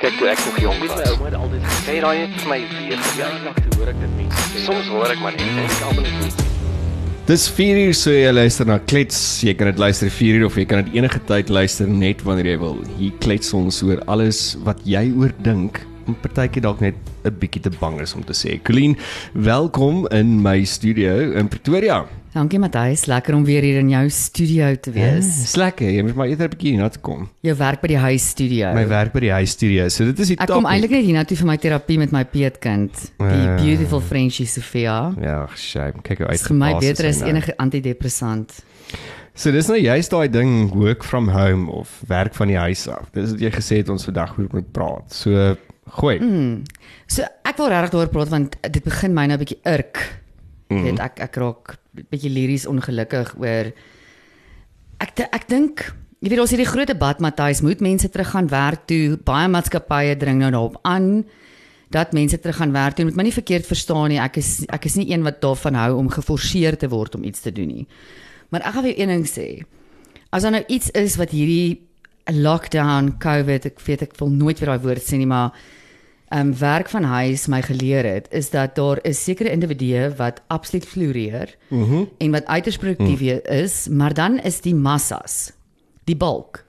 Kyk toe ek nog jonk my was. ouma het altyd gesê, Sê daai het vir my weer ja, lag toe hoor ek dit mense sê. Soms hoor ek maar net en ek almal net Dis 4 uur so jy luister na Klets. Jy kan dit luister 4 uur of jy kan dit enige tyd luister net wanneer jy wil. Hier klets ons oor alles wat jy oor dink. En partykeer dalk net 'n bietjie te bang is om te sê. Colleen, welkom in my studio in Pretoria. Dankie Matthys, lekker om weer hier in jou studio te wees. Dis lekker. Jy moet maar eerder 'n bietjie hiernatoe kom. Jou werk by die huis studio. My werk by die huisstudio. So dit is die Ek top. kom eintlik net hiernatoe vir my terapie met my peetkind, die Ah. beautiful Frenchie Sofia. Ja, shame. Kyk hoe uit. Dit is vir my beter as enige antidepressant. So dis nou juist daai ding work from home of werk van die huis af. Dis wat jy gesê het ons vandag oor moet praat. So gooi. Mm. So ek wil regtig daaroor praat want dit begin my nou 'n bietjie irk. Mhm. weet ek ek raak bietjie liries ongelukkig oor ek ek dink jy weet ons het die groot debat Matthys, moet mense teruggaan werk toe? Baie maatskappye dring nou daarop aan dat mense teruggaan werk toe. Moet my nie verkeerd verstaan nie. Ek is ek is nie een wat daarvan hou om geforseer te word om iets te doen nie. Maar ek gaan vir jou een ding sê. As daar nou iets is wat hierdie lockdown, COVID, ek weet ek wil nooit weer daai woord sê nie, maar um, werk van huis my geleer het, is dat daar 'n sekere individue wat absoluut floreer mm -hmm. en wat uiters produktief mm. is, maar dan is die massas, die bulk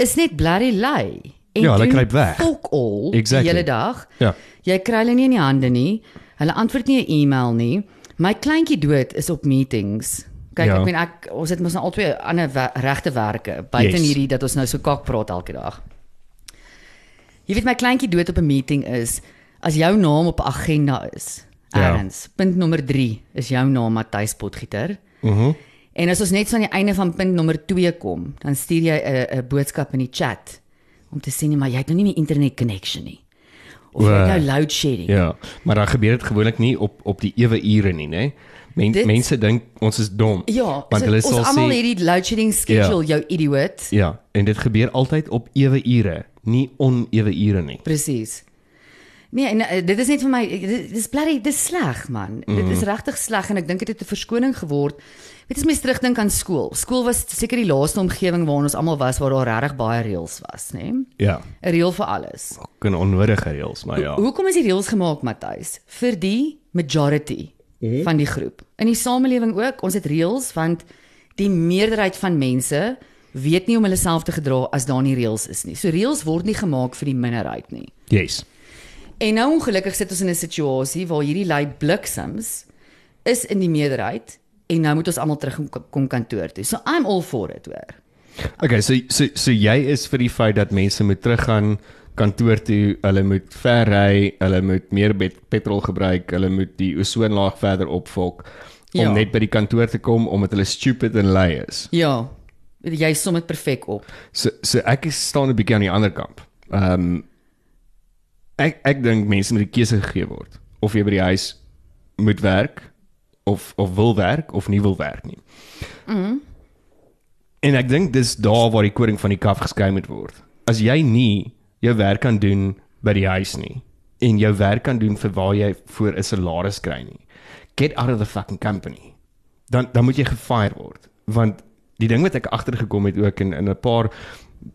is net blerry lui. En Ja, hulle kruip weg. Fuck all Exactly. die hele dag. Ja. Jy kry hulle nie in die hande nie. Hulle antwoord nie 'n e-mail nie. My kleintjie dood is op meetings. Kyk, Ja. ja. ek meen ek ons het mos nou albei ander we- regte werke buite Yes. hierdie dat ons nou so kak praat elke dag. Jy weet my kleintjie dood op 'n meeting is as jou naam op 'n agenda is. Ja. Erns. Punt nommer 3 is jou naam Matthys Potgieter. Mhm. Mm En as ons net so aan die einde van punt nommer 2 kom, dan stuur jy 'n 'n boodskap in die chat om te sê nee, maar jy het nou nie meer internet connection nie. Of jy het nou load shedding. Ja, maar dan gebeur dit gewoonlik nie op op die ewe ure nie, né? Men, Dit- mense dink ons is dom. Ja, want so, hulle ons sal almal sê hierdie load shedding schedule, jou idioot. ja, en dit gebeur altyd op ewe ure, nie onewe ure nie. Presies. Nee, en uh, dit is net vir my dit dis blerry dis sleg man. Mm. Dit is regtig sleg en ek dink dit het 'n verskoning geword. Weet as mens terugdink aan skool. Skool was seker die laaste omgewing waar ons almal was waar daar regtig baie reëls was, né? Nee? Ja, 'n Reël vir alles. kan onnodige reëls, maar ja. Ho hoekom is die reëls gemaak, Matthys? Vir die majority Mhm. van die groep. In die samelewing ook, ons het reëls want die meerderheid van mense weet nie om hulle self te gedra as daar nie reëls is nie. So reëls word nie gemaak vir die minderheid nie. Yes. En nou ongelukkig sit ons in 'n situasie waar hierdie lui bliksems is in die meerderheid en nou moet ons almal terug kom- kom kantoor toe. So I'm all for it, hoor. Okay, so so so jy is vir die feit dat mense moet teruggaan kantoor toe, hulle moet ver ry, hulle moet meer bet- petrol gebruik, hulle moet die ozonlaag verder opvolk om Ja. net by die kantoor te kom omdat hulle stupid en lui is. Ja. Jy som dit perfek op. So so ek is staan 'n bietjie aan die ander kant. Ehm um, ek ek dink mense moet die keuse gegee word of jy by die huis moet werk of of wil werk of nie wil werk nie. Mhm. En ek dink dis daar waar die koring van die kaf geskei moet word. As jy nie jou werk kan doen by die huis nie en jou werk kan doen vir waar jy voor 'n salaris kry nie. Get out of the fucking company. Dan dan moet jy gefire word want die ding wat ek agtergekom het ook in in 'n paar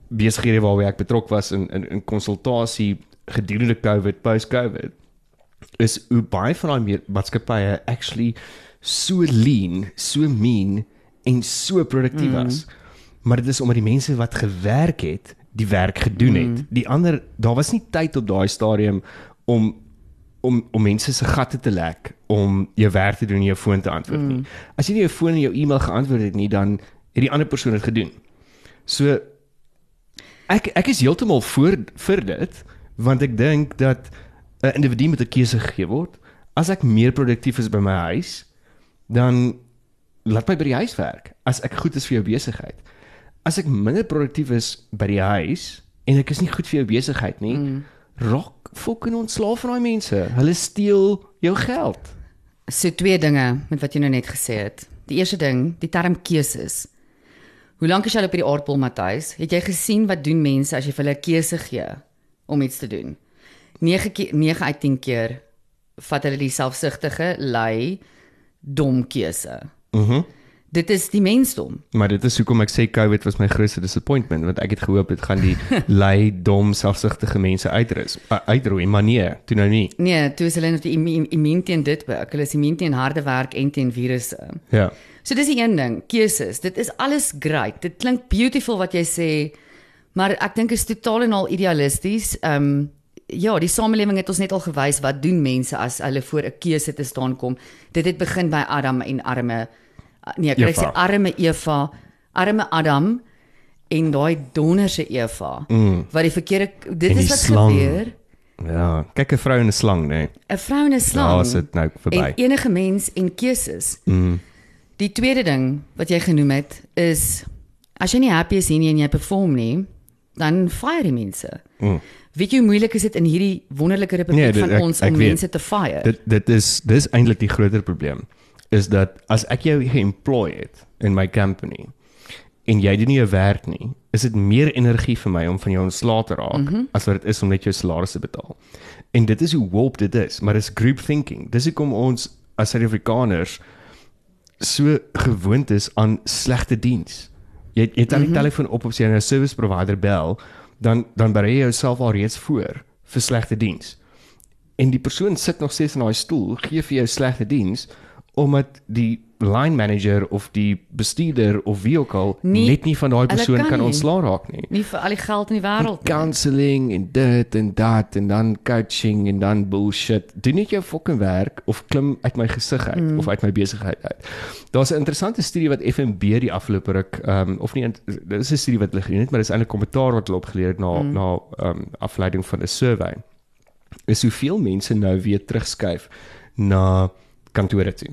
besighede waarby ek betrokke was in in in konsultasie gedurende COVID, post-COVID is hoe baie van daai maatskappye actually so lean, so mean en so produktief was. Mm. Maar dit is omdat die mense wat gewerk het, die werk gedoen het. Mm. Die ander daar was nie tyd op daai stadium om om om mense se gatte te lek om jou werk te doen en jou foon te antwoord mm. nie. As jy nie jou foon en jou e-mail geantwoord het nie, dan het die ander persoon dit gedoen. So ek ek is heeltemal voor vir dit want ek dink dat 'n individu met 'n keuse gegee word. As ek meer produktief is by my huis, dan laat my by die huis werk as ek goed is vir jou besigheid. As ek minder produktief is by die huis en ek is nie goed vir jou besigheid nie, mm. raak fucking ontslaaf van daai mense. Hulle steel jou geld. So twee dinge met wat jy nou net gesê het. Die eerste ding, die term keuses. Hoe lank is jy al op hierdie aardbol, Matthys? Het jy gesien wat doen mense as jy vir hulle 'n keuse gee om iets te doen? 9 keer 9 uit 10 keer vat hulle die selfsugtige, lui, dom keuse. Mhm. Dit is die mensdom. Maar dit is hoekom ek sê COVID was my grootste disappointment want ek het gehoop dit gaan die lui dom selfsugtige mense uitrus uh, uitroei maar nee toe nou nie Nee, toe is hulle net immuun teen dit beïk. Hulle is immuun teen harde werk en teen virusse. ja So dis die een ding, keuses. Dit is alles great. Dit klink beautiful wat jy sê, maar ek dink is totaal en al idealisties. Ehm um, ja, die samelewing het ons net al gewys wat doen mense as hulle voor 'n keuse te staan kom. Dit het begin by Adam en arme nee, ek kry sê arme Eva, arme Adam en daai donderse Eva. Mm. Wat die verkeerde dit En is wat slang. gebeur. ja kyk 'n vrou en 'n slang nê 'n Vrou en 'n slang. daar is dit nou verby En enige mens en keuses. Mm. Die tweede ding wat jy genoem het is as jy nie happy is nie en jy perform nie, dan fire die mense. Mm. Weet jy hoe moeilik is dit in hierdie wonderlike republiek Nee, dit- van ek- ons ek om weet. mense te fire? dit dit is dis eintlik die groter probleem is dat as ek jou geemploy het in my company en jy doen nie jou werk nie, is dit meer energie vir my om van jou ontslae te raak mm -hmm. as wat dit is om net jou salaris te betaal. En dit is hoe woke dit is, maar dis group thinking. Dis hoekom ons as Suid-Afrikaners so gewoond is aan slegte diens. Jy jy het aan die mm -hmm. telefoon op of na 'n service provider bel, dan dan berei jy jouself al reeds voor vir slegte diens. En die persoon sit nog steeds in daai stoel, gee vir jou slegte diens omdat die line manager of die bestuurder of wie ook al Nie- net nie van daai persoon kan kan ontslaa raak nie. nie vir al die geld in die wêreld nie. Counseling en dit en dat en dan coaching en dan bullshit. Doen net jou fucking werk of klim uit my gesig uit mm. of uit my besigheid uit. Daar's 'n interessante studie wat FNB die afgelope ruk ehm um, of nie int- dit is 'n studie wat hulle gedoen het, maar dit is eintlik kommentaar wat hulle opgeleer het na mm. na ehm um, afleiding van 'n survey. Is hoeveel mense nou weer terugskuif na kantore toe.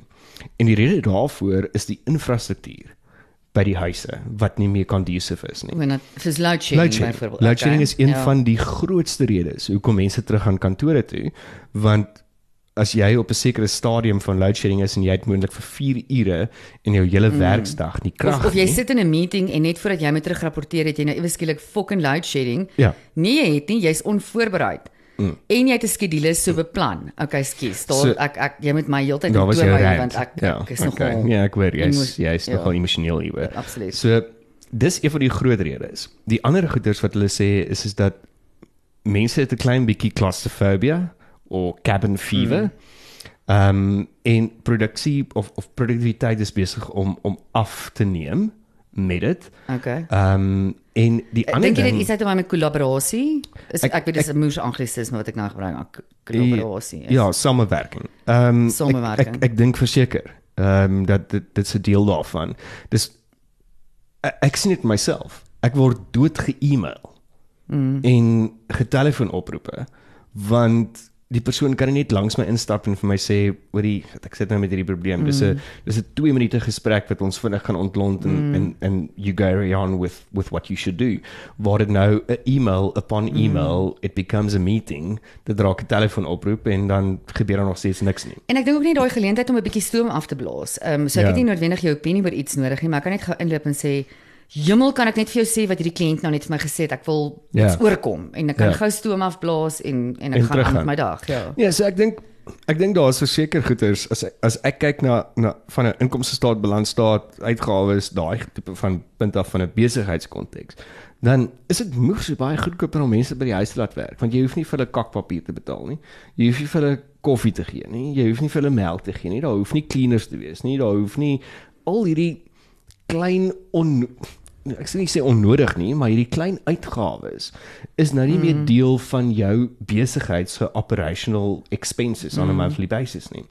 En die rede daarvoor is die infrastruktuur by die huise wat nie meer conducive is nie. Dis load shedding Load shedding. byvoorbeeld. Load shedding is een ja. van die grootste redes hoekom mense terug gaan kantore toe, want as jy op 'n sekere stadium van load shedding is en jy het moontlik vir 4 ure in jou hele mm. werksdag nie krag Of, of jy nie. sit in 'n meeting en net voordat jy moet terugrapporteer het jy nou ewe skielik fucking load shedding. Ja. Nee, jy het nie, jy's onvoorbereid. Mm. En jy het 'n skedule so beplan. Okay, skus. Daar So- ek ek jy moet my heeltyd toon hou, rant. want ek, ja, ek is okay. nogal Ja, ek weet jy's jy's ja. nogal emosioneel hieroor. Absoluut. So dis een van die groot redes. Die ander goeters wat hulle sê is is dat mense het 'n klein bietjie claustrophobia of cabin fever. Ehm um, en produksie of of produktiwiteit is besig om om af te neem met dit. Okay. Ehm um, en die ander Dink jy dit ding is uit om met kollaborasie? Is Ek- ek, weet dis 'n moes anglisisme wat ek nou gebruik, k- kollaborasie. Ja, samewerking. Ehm um, Samewerking. Ek ek, ek dink verseker ehm um, dat dit dit is 'n deel daarvan. Dis ek, ek sien dit myself. Ek word dood ge-email. Mm. En getelefoon oproepe want die persoon kan net langs my instap en vir my sê hoorie ek sit nou met hierdie probleem. Dis 'n dis 'n 2 minute gesprek wat ons vinnig gaan ontlont en mm. en en you carry on with with what you should do. Waar dit nou 'n email upon email mm. it becomes a meeting. Dit raak 'n telefoon oproep en dan gebeur daar nog steeds niks nie. En ek dink ook nie daai geleentheid om 'n bietjie stoom af te blaas. Ehm um, so ek Ja. het nie noodwendig jou opinie oor iets nodig nie, maar ek kan net gou inloop en sê Jemmel kan ek net vir jou sê wat hierdie kliënt nou net vir my gesê het. Ek wil Ja. iets oorkom en ek kan Ja. gou stoom afblaas en en ek En gaan aan met my dag, ja. Ja, so ek dink ek dink daar is verseker goeders as as ek kyk na na van 'n inkomste staat, balansstaat, uitgawes, daai tipe van punt af van 'n besigheidskonteks. Dan is dit moeg so baie goedkoper om mense by die huis te laat werk, want jy hoef nie vir hulle kakpapier te betaal nie. Jy hoef nie vir hulle koffie te gee nie. Jy hoef nie vir hulle melk te gee nie. Daar hoef nie cleaners te wees nie. Daar hoef nie al hierdie klein on ek sê nie sê onnodig nie, maar hierdie klein uitgawes is nou nie mm. meer deel van jou besigheid se operational expenses mm. on a monthly basis nie.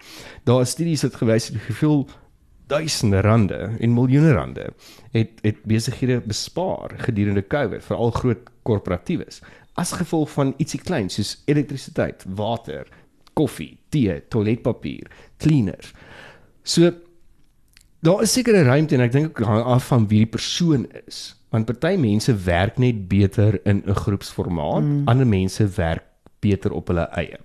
Daar is studies wat gewys het hoeveel duisende rande en miljoene rande het het besighede bespaar gedurende COVID, veral groot korporatiewes, as gevolg van ietsie klein soos elektrisiteit, water, koffie, tee, toiletpapier, cleaners. So daar is sekere ruimte en ek dink ook hang af van wie die persoon is. Want party mense werk net beter in 'n groepsformaat, mm. ander mense werk beter op hulle eie.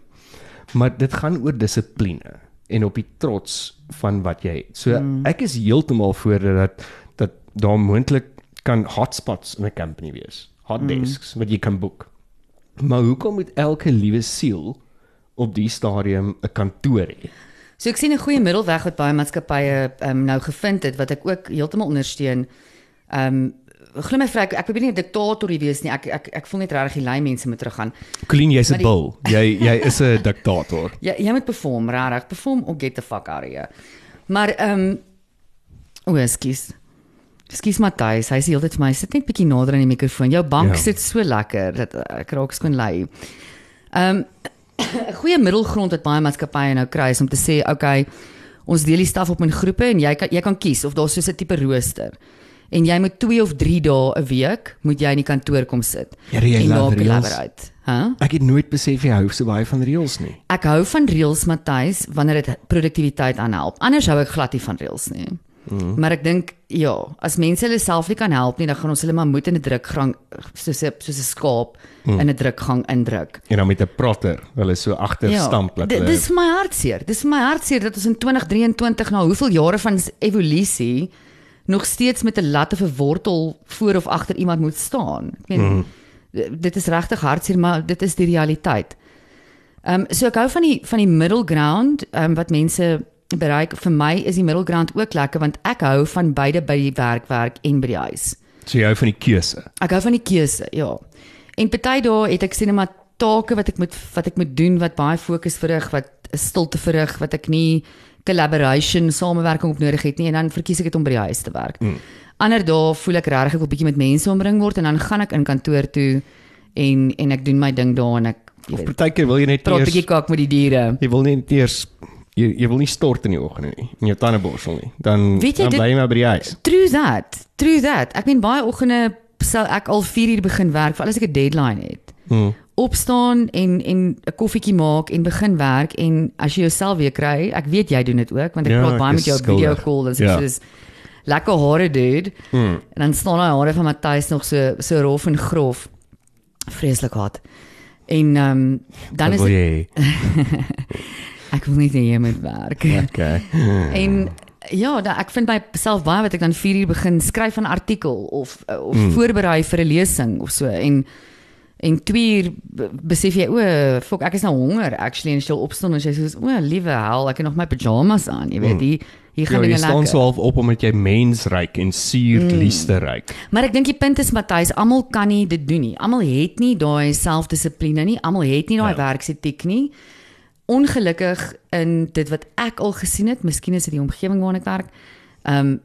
Maar dit gaan oor dissipline en op die trots van wat jy het. So mm. ek is heeltemal voor dat dat daar moontlik kan hotspots in 'n company wees. Hot desks mm. wat jy kan boek. Maar hoekom moet elke liewe siel op die stadium 'n kantoor hê? So ek sien 'n goeie middelweg wat baie maatskappye um, nou gevind het wat ek ook heeltemal ondersteun. Ehm um, glo my vrou, ek, ek probeer nie 'n diktator hier wees nie. Ek ek ek voel net regtig die lei mense moet teruggaan. Colleen, jy's 'n bil. Jy jy is 'n diktator. Jy jy moet perform, regtig. Perform or get the fuck out of here. Maar ehm um, o, ekskuus. Ekskuus Matthys, hy sê heeltyd vir my, sit net bietjie nader aan die mikrofoon. Jou bank Ja. ja. sit so lekker dat ek raak skoon lui. Ehm 'n goeie middelgrond wat baie maatskappye nou kry is om te sê, okay, ons deel die staf op in groepe en jy kan jy kan kies of daar's so 'n tipe rooster. En jy moet 2 of 3 dae 'n week moet jy in die kantoor kom sit. Here, jy en love daar reels. collaborate. Hæ? Ek het nooit besef jy hou so baie van reels nie. Ek hou van reels Matthys wanneer dit produktiwiteit aanhelp. Anders hou ek glad nie van reels nie. Mm. Maar ek dink ja, as mense hulle self nie kan help nie, dan gaan ons hulle maar moet in 'n drukgang soos 'n soos 'n skaap mm. in 'n drukgang indruk. En dan met 'n prater, hulle so agter stamp dat hulle dis my hartseer. Dis my hartseer dat ons in 2023 na hoeveel jare van evolusie nog steeds met 'n lat of 'n wortel voor of agter iemand moet staan. Ek meen mm. dit is regtig hartseer, maar dit is die realiteit. Ehm um, so ek hou van die van die middle ground ehm um, wat mense bereik. Vir my is die middle ground ook lekker want ek hou van beide by die werk werk en by die huis. so jy hou van die keuse. Ek hou van die keuse, ja. En party dae het ek sien maar take wat ek moet wat ek moet doen wat baie fokus verrig, wat 'n stilte verrig, wat ek nie collaboration, samewerking op nodig het nie en dan verkies ek dit om by die huis te werk. Mm. Ander dae voel ek regtig ek wil bietjie met mense omring word en dan gaan ek in kantoor toe en en ek doen my ding daar en ek Of partykeer wil jy net praat eers bietjie kak met die diere. jy wil net eers jy, jy wil nie stort in die oggende nie en jou tande borsel nie. Dan Weet jy, dan dit- bly jy maar by die huis. True that. True that. Ek meen baie oggende sal ek al 4 uur begin werk vir alles ek 'n deadline het. Hmm. opstaan en en 'n koffietjie maak en begin werk en as jy jouself weer kry, ek weet jy doen dit ook want ek Ja, praat ek baie met is jou skuldig. video call dan sê Ja. soos lekker hare dude. Hmm. En dan staan daai hare van Matthys nog so so rof en grof. Vreeslik hard. En ehm um, dan Wat is wil dit, jy? ek wil nie hê jy moet werk. Okay. En ja, da, ek vind myself baie wat ek dan 4 uur begin skryf 'n artikel of of Hmm. mm. voorberei vir 'n lesing of so en en 2 uur be- besef jy o, fok ek is nou honger actually en jy opstaan en jy sê o, liewe hel, ek het nog my pyjamas aan, jy weet, hier hier Ja, gaan jy dinge staan lekker. so half op omdat jy mens ryk en suurlieste ryk. Maar ek dink die punt is Matthys, almal kan nie dit doen nie. Almal het nie daai selfdissipline nie. Almal het nie daai Ja. werksetiek nie. Ongelukkig in dit wat ek al gesien het, miskien is dit die omgewing waarin ek werk. Ehm um,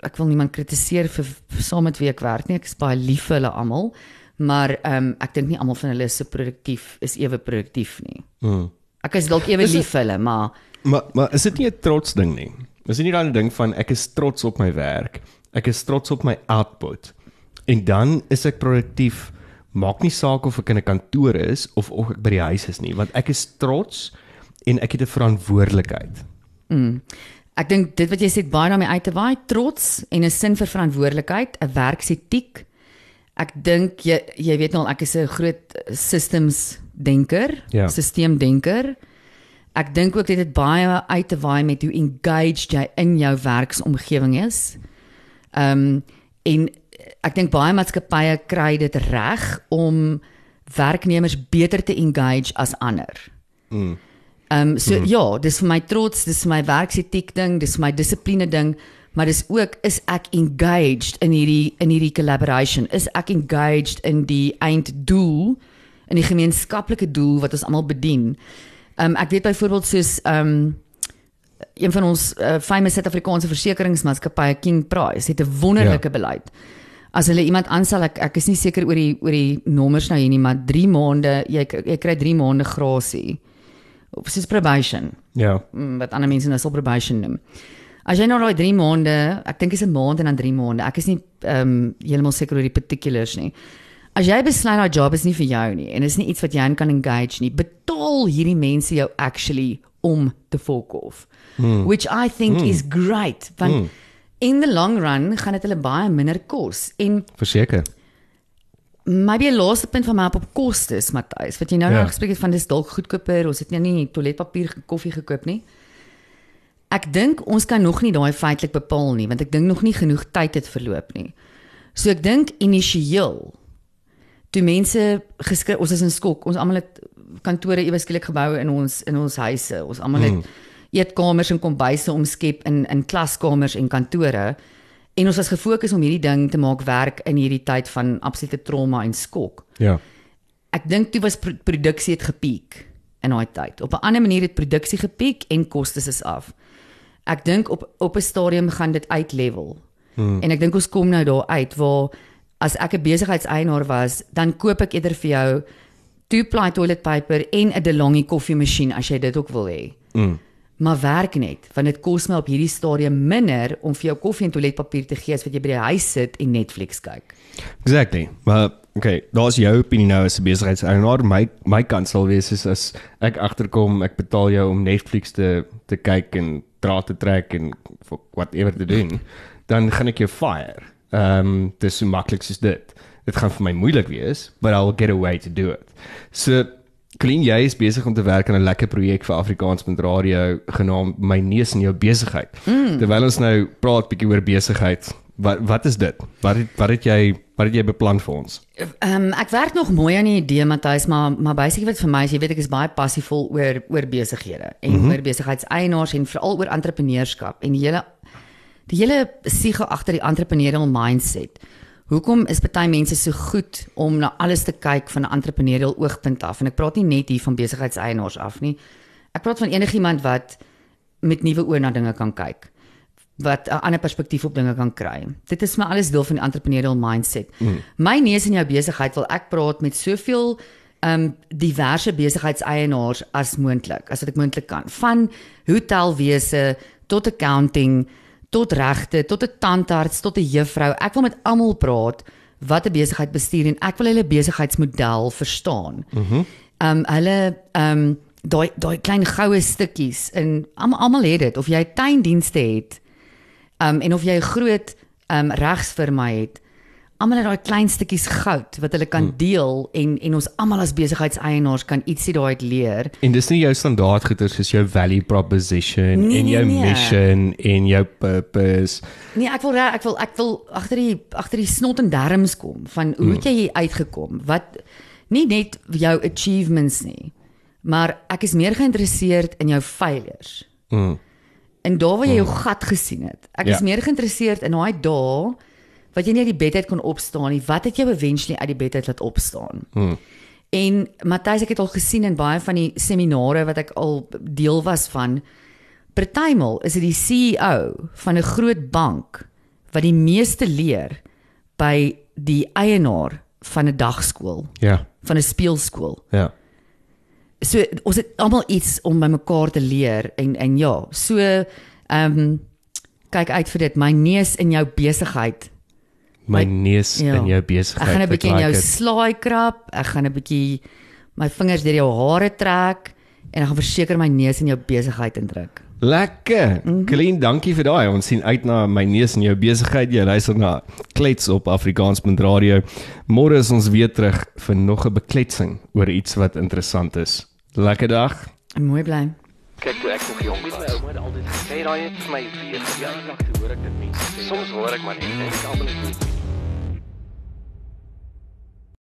ek wil niemand kritiseer vir, vir saam met wie ek werk nie. Ek is baie lief vir hulle almal, maar ehm um, ek dink nie almal van hulle is so produktief is ewe produktief nie. Hmm. Ek is dalk ewe lief vir hulle, maar Maar maar is dit nie 'n trots ding nie? Is dit nie dan 'n ding van ek is trots op my werk. Ek is trots op my output. En dan is ek produktief. Maak nie saak of ek in 'n kantoor is of of ek by die huis is nie, want ek is trots en ek het 'n verantwoordelikheid. Ek dink dit wat jy sê baie daarmee uit te waai, trots en 'n sin vir verantwoordelikheid, 'n werksetiek. Ek dink jy jy weet nou ek is 'n groot systems denker, Ja. sisteemdenker. Ek dink ook dit het baie uit te waai met hoe engaged jy in jou werksomgewing is. Ehm um, en ek dink baie maatskappye kry dit reg om werknemers beter te engage as ander. Mm. Ehm um, so mm. ja, dis vir my trots, dis vir my werksetiek ding, dis my dissipline ding, maar dis ook is ek engaged in hierdie in hierdie collaboration? Is ek engaged in die einddoel, in die gemeenskaplike doel wat ons almal bedien? Ehm um, ek weet byvoorbeeld soos ehm um, een van ons uh, famous Suid-Afrikaanse versekeringsmaatskappye King Price het 'n wonderlike ja. beleid. As hulle iemand aanstel, ek ek is nie seker oor die oor die nommers nou hier nie, maar 3 maande, jy jy kry 3 maande grasie of soos probation Ja. mm, wat ander mense nou sal probation noem. As jy nou daai 3 maande, ek dink is 'n maand en dan 3 maande. Ek is nie ehm um, heeltemal seker oor die particulars nie. As jy besluit daai job is nie vir jou nie en is nie iets wat jy aan kan engage nie, betaal hierdie mense jou actually om te fuck off. Mm. Which I think mm. is great want mm. In the long run gaan dit hulle baie minder kos en Verseker. maybe 'n laaste punt van my op op kostes Matthys wat jy nou Ja. ja. gespreek het van dis dalk goedkoper ons het nou nie toiletpapier koffie gekoop nie ek dink ons kan nog nie daai feitelik bepaal nie want ek dink nog nie genoeg tyd het verloop nie so ek dink initieel toe mense geskryf ons is in skok ons almal het kantore ewe skielik gebou in ons in ons huise ons almal het Mm. Eetkamers en kombuise omskep in in klaskamers en kantore. En ons was gefokus om hierdie ding te maak werk in hierdie tyd van absolute trauma en skok. Ja. Ek dink toe was pro produksie het gepiek in daai tyd. Op 'n ander manier het produksie gepiek en kostes is af. Ek dink op op 'n stadium gaan dit uitlevel. Hmm. En ek dink ons kom nou daar uit waar as ek 'n besigheidseienaar was, dan koop ek eerder vir jou two ply toilet paper en 'n DeLonghi koffiemasjien as jy dit ook wil hê. Mm. Maar werk net, want dit kos my op hierdie stadium minder om vir jou koffie en toiletpapier te gee as wat jy by die huis sit en Netflix kyk. Exactly. Maar okay, daar's jou opinie nou as 'n besigheidseienaar. My my kant sal wees is as ek agterkom, ek betaal jou om Netflix te te kyk en draad te trek en whatever te doen, dan gaan ek jou fire. Ehm um, dis so maklik soos dit. Dit gaan vir my moeilik wees, but I'll get a way to do it. So Klein jy is besig om te werk aan 'n lekker projek vir Afrikaans.radio genaamd My neus in jou besigheid. Mm. Terwyl ons nou praat bietjie oor besigheid, wat wat is dit? Wat het wat het jy wat het jy beplan vir ons? Ehm um, ek werk nog mooi aan die idee Matthys, maar maar basically wat vir my is, jy weet ek is baie passievol oor oor besighede en mm -hmm. oor besigheidseienaars en veral oor entrepreneurskap en die hele die hele siege agter die entrepreneurial mindset. Hoekom is baie mense so goed om na alles te kyk van 'n entrepreneurial oogpunt af? En ek praat nie net hier van besigheidseienaars af nie. Ek praat van enigiemand wat met nuwe oë na dinge kan kyk wat 'n ander perspektief op dinge kan kry. Dit is maar alles deel van die entrepreneurial mindset. Mm. My neus in jou besigheid wil ek praat met soveel um diverse besigheidseienaars as moontlik, as wat ek moontlik kan. Van hotelwese tot accounting, tot regte, tot 'n tandarts, tot 'n juffrou. Ek wil met almal praat wat 'n besigheid bestuur en ek wil hulle besigheidsmodel verstaan. Mhm. Mm um hulle um daai daai klein goue stukkies en almal het dit of jy tuindienste het um en of jy 'n groot um regsfirma het almal het daai klein stukkies goud wat hulle kan hmm. deel en en ons almal as besigheidseienaars kan ietsie daai uit leer. En dis nie jou standaard goeders soos jou value proposition nee, en jou nee, nee. mission en jou purpose. Nee, ek wil ek wil ek wil agter die agter die snot en darms kom van hoe het hmm. jy hier uitgekom? Wat nie net jou achievements nie, maar ek is meer geïnteresseerd in jou failures. Mm. En daar waar jy jou mm. gat gesien het. Ek ja. is meer geïnteresseerd in daai dae wat jy nie uit die bed uit kon opstaan nie. Wat het jou eventually uit die bed uit laat opstaan? Hmm. En Matthys, ek het al gesien in baie van die seminare wat ek al deel was van. Partymal is dit die CEO van 'n groot bank wat die meeste leer by die eienaar van 'n dagskool. Ja. Van 'n speelskool. Ja. So ons het almal iets om by mekaar te leer en en ja, so ehm um, kyk uit vir dit. My neus in jou besigheid my neus ja. in jou besigheid. Ek gaan 'n bietjie in jou slaai krap. Ek gaan 'n bietjie my vingers deur jou hare trek en ek gaan verseker my neus in jou besigheid indruk. Lekker. Mm -hmm. Clean, dankie vir daai. Ons sien uit na my neus in jou besigheid. Jy luister na Klets op Afrikaans.radio. Môre is ons weer terug vir nog 'n bekletsing oor iets wat interessant is. Lekker dag. En mooi bly. Kyk, toe ek nog jonk was, my ouma het altyd gesê, "Raai, dit is my weer." Ja, ek hoor ek dit mense sê. Soms hoor ek maar net, ek almal net